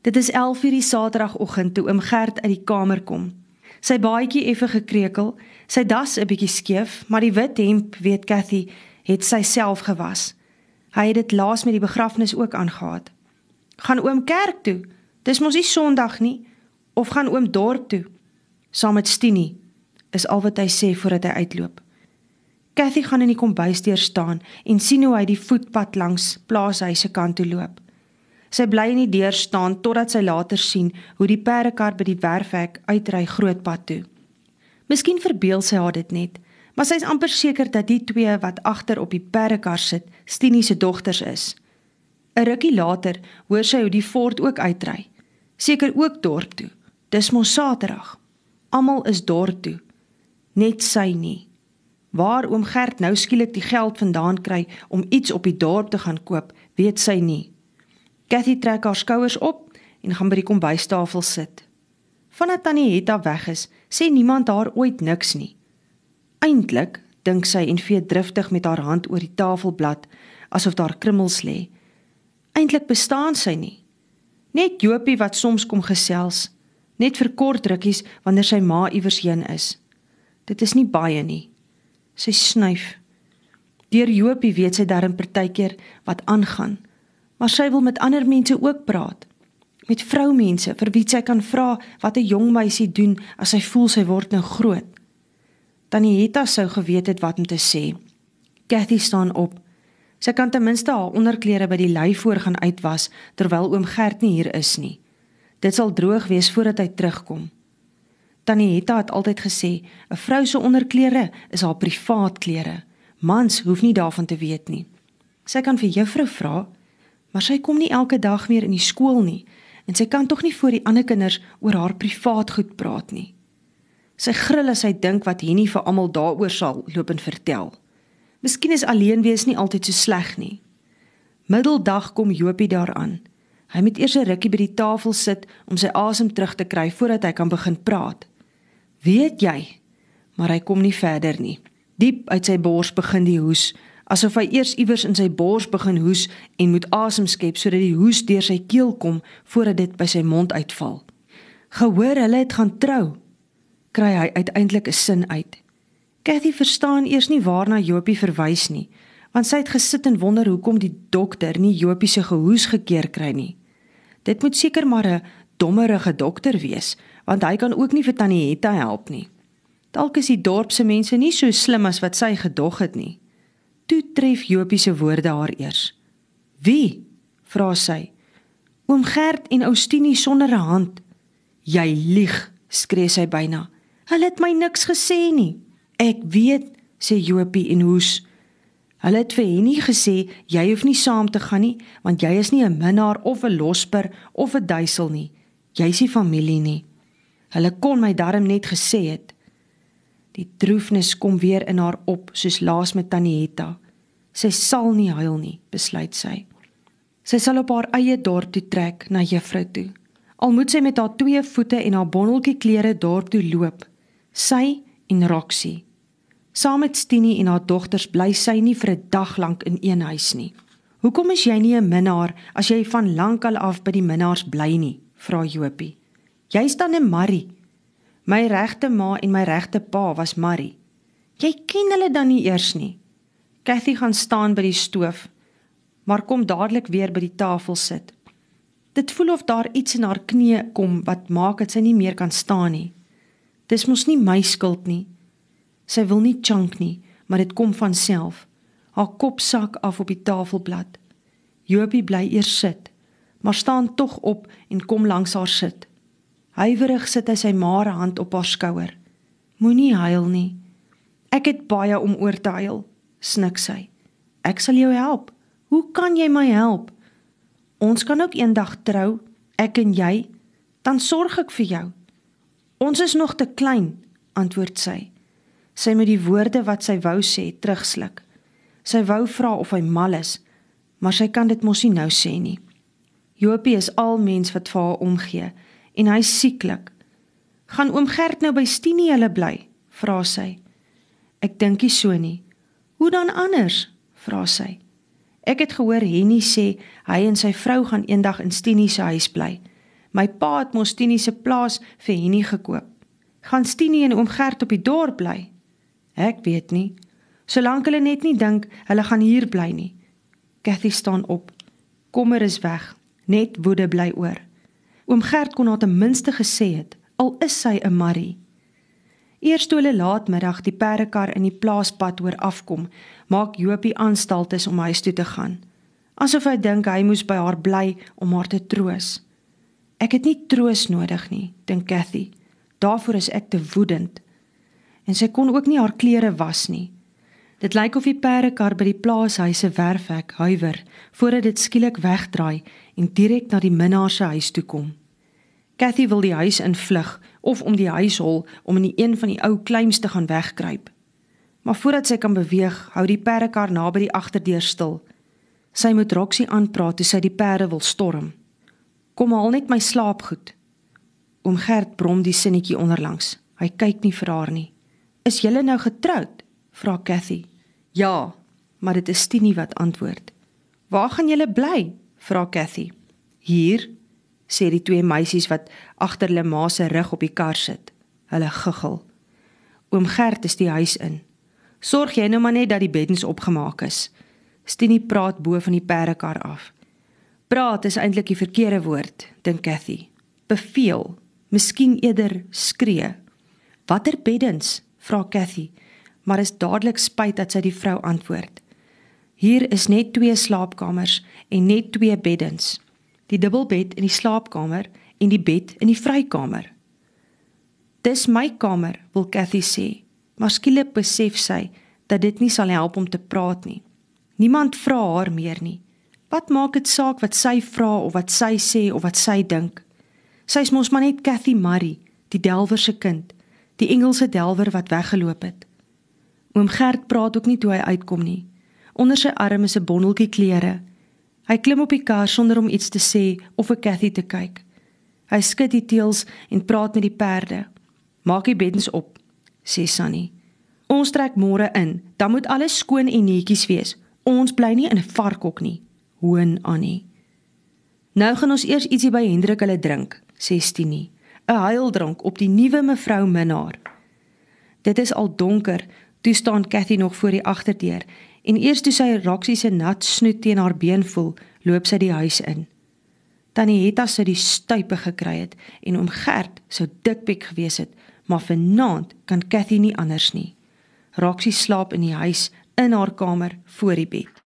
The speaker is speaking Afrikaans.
Dit is 11:00 die Saterdagoggend toe oom Gert uit die kamer kom. Sy baadjie effe gekrekel, sy das 'n bietjie skeef, maar die wit hemp, weet Cathy, het sy self gewas. Hy het dit laas met die begrafnis ook aangegaan. Gaan oom kerk toe. Dis mos nie Sondag nie of gaan oom dorp toe saam met Stinie is al wat hy sê voordat hy uitloop. Cathy gaan in die kombuisdeur staan en sien hoe hy die voetpad langs plaashuise kant toe loop. Sy bly in die deur staan totdat sy later sien hoe die perdekar by die werfhek uitry grootpad toe. Miskien verbeel sy haar dit net, maar sy is amper seker dat die twee wat agter op die perdekar sit, Stinie se dogters is. 'n Rukkie later hoor sy hoe die fort ook uitry. Seker ook dorp toe. Dis mos Saterdag. Almal is dorp toe. Net sy nie. Waar oom Gert nou skielik die geld vandaan kry om iets op die dorp te gaan koop, weet sy nie. Cathy trek haar skouers op en gaan by die kombuistafel sit. Vandat Tannie Hetta weg is, sê niemand haar ooit niks nie. Eintlik dink sy en vee driftig met haar hand oor die tafelblad asof daar krummels lê. Eintlik bestaan sy nie. Net Jopie wat soms kom gesels, net vir kort rukkies wanneer sy ma iewers heen is. Dit is nie baie nie. Sy snuif. Deur Jopie weet sy darm partykeer wat aangaan maar sy wil met ander mense ook praat. Met vroumense vir wie sy kan vra wat 'n jong meisie doen as sy voel sy word nou groot. Tannie Hetta sou geweet het wat om te sê. Cathy staan op. Sy kan ten minste haar onderklere by die lei voor gaan uitwas terwyl oom Gert nie hier is nie. Dit sal droog wees voordat hy terugkom. Tannie Hetta het altyd gesê, 'n vrou se onderklere is haar privaat klere. Mans hoef nie daarvan te weet nie. Sy kan vir juffrou vra, maar sy kom nie elke dag meer in die skool nie en sy kan tog nie voor die ander kinders oor haar privaat goed praat nie. Sy gril as sy dink wat Henny vir almal daaroor sal loop en vertel. Miskien is alleen wees nie altyd so sleg nie. Middeldag kom Jopie daaraan. Hy moet eers 'n rukkie by die tafel sit om sy asem terug te kry voordat hy kan begin praat. Weet jy? Maar hy kom nie verder nie. Diep uit sy bors begin die hoes asof hy eers iewers in sy bors begin hoes en moet asem skep sodat die hoes deur sy keel kom voordat dit by sy mond uitval. Gehoor hulle het gaan trou, kry hy uiteindelik 'n sin uit. Cathy verstaan eers nie waarna Jopie verwys nie, want sy het gesit en wonder hoekom die dokter nie Jopie se gehoes gekeer kry nie. Dit moet seker maar 'n dommerige dokter wees, want hy kan ook nie vir Tannie Hetta help nie. Dalk is die dorp se mense nie so slim as wat sy gedog het nie. Toe tref Jopie se woorde haar eers. "Wie?" vra sy. "Oom Gert en Oustinie sonder 'n hand." "Jy lieg," skree sy byna. "Hulle het my niks gesê nie." "Ek weet," sê Jopie en hoes. "Hulle het vir Henny gesê jy hoef nie saam te gaan nie, want jy is nie 'n minnaar of 'n losper of 'n duisel nie. Jy's nie familie nie." Hulle kon my darm net gesê het. Die droefnis kom weer in haar op soos laas met Tannie Hetta. Sy sal nie huil nie, besluit sy. Sy sal op haar eie dorp toe trek na juffrou toe. Al moet sy met haar twee voete en haar bondeltjie klere dorp toe loop. Sy en Roxy. Saam met Stinie en haar dogters bly sy nie vir 'n dag lank in een huis nie. Hoekom is jy nie 'n minnaar as jy van lankal af by die minnaars bly nie? vra Jopie. Jy's dan 'n Marie. My regte ma en my regte pa was Marie. Jy ken hulle dan nie eers nie. Cathy gaan staan by die stoof, maar kom dadelik weer by die tafel sit. Dit voel of daar iets in haar knie kom wat maak dat sy nie meer kan staan nie. Dis mos nie my skuld nie. Sy wil nie chunk nie, maar dit kom van self. Haar kop sak af op die tafelblad. Jopie bly eers sit, maar staan tog op en kom langs haar sit. Huiwerig sit hy sy mare hand op haar skouer. Moenie huil nie. Ek het baie om oor te huil snik sy. Ek sal jou help. Hoe kan jy my help? Ons kan ook eendag trou, ek en jy, dan sorg ek vir jou. Ons is nog te klein, antwoord sy. Sy met die woorde wat sy wou sê terugsluk. Sy wou vra of hy mal is, maar sy kan dit mos nie nou sê nie. Jopie is al mens wat vir haar omgee en hy sieklik. Gaan oom Gert nou by Stinie hulle bly? vra sy. Ek dink nie so nie. Hoe dan anders? vra sy. Ek het gehoor Henny sê hy en sy vrou gaan eendag in Stinie se huis bly. My pa het mos Tini se plaas vir Henny gekoop. Gaan Tini en oom Gert op die dorp bly? Ek weet nie. Solank hulle net nie dink hulle gaan hier bly nie. Cathy staan op. Kommer is weg. Net woede bly oor. Oom Gert kon haar ten minste gesê het, al is sy 'n Marie. Eers toe hulle laatmiddag die perdekar in die plaaspad oor afkom, maak Jopie aanstaltes om huis toe te gaan. Asof hy dink hy moes by haar bly om haar te troos. Ek het nie troos nodig nie, dink Cathy. Daarvoor is ek te woedend. En sy kon ook nie haar klere was nie. Dit lyk of die perdekar by die plaashuise werfhek huiwer voordat dit skielik wegdraai en direk na die minnaar se huis toe kom. Cathy wil die huis invlug of om die huishol om in die een van die ou kleims te gaan wegkruip. Maar voordat sy kan beweeg, hou die perdekar naby die agterdeur stil. Sy moet Roxy aanpraat toe sy die perde wil storm. Kom haal net my slaapgoed. Oom Gert brom die sinnetjie onderlangs. Hy kyk nie vir haar nie. Is julle nou getroud? vra Cathy. Ja, maar dit is Tini wat antwoord. Waar gaan julle bly? vra Cathy. Hier, sê die twee meisies wat agter hulle ma se rug op die kar sit. Hulle guggel. Oom Gert is die huis in. Sorg jy nou maar net dat die beddens opgemaak is. Stini praat bo van die perdekar af. Praat is eintlik die verkeerde woord, dink Cathy. Beveel, miskien eerder skree. Watter beddens? vra Cathy maar is dadelik spyt dat sy die vrou antwoord. Hier is net twee slaapkamers en net twee beddens. Die dubbelbed in die slaapkamer en die bed in die vrykamer. Dis my kamer, wil Cathy sê, maar skielik besef sy dat dit nie sal help om te praat nie. Niemand vra haar meer nie. Wat maak dit saak wat sy vra of wat sy sê of wat sy dink? Sy's mos maar net Cathy Murray, die delwer se kind, die Engelse delwer wat weggeloop het. Oom Gert praat ook nie toe hy uitkom nie. Onder sy arm is 'n bondeltjie klere. Hy klim op die kar sonder om iets te sê of vir Cathy te kyk. Hy skud die teels en praat met die perde. "Maak die beddens op," sê Sunny. "Ons trek môre in, dan moet alles skoon en netjies wees. Ons bly nie in 'n varkhok nie." Hoon Annie. "Nou gaan ons eers ietsie by Hendrik hulle drink," sê Stini. "’n Huildrank op die nuwe mevrou Minnar." Dit is al donker Toe staan Cathy nog voor die agterdeur en eers toe sy Roxie se nat snoet teen haar been voel, loop sy die huis in. Tannie Hetta sou die stuipe gekry het en oom Gert sou dikpek gewees het, maar vanaand kan Cathy nie anders nie. Roxie slaap in die huis in haar kamer voor die bed.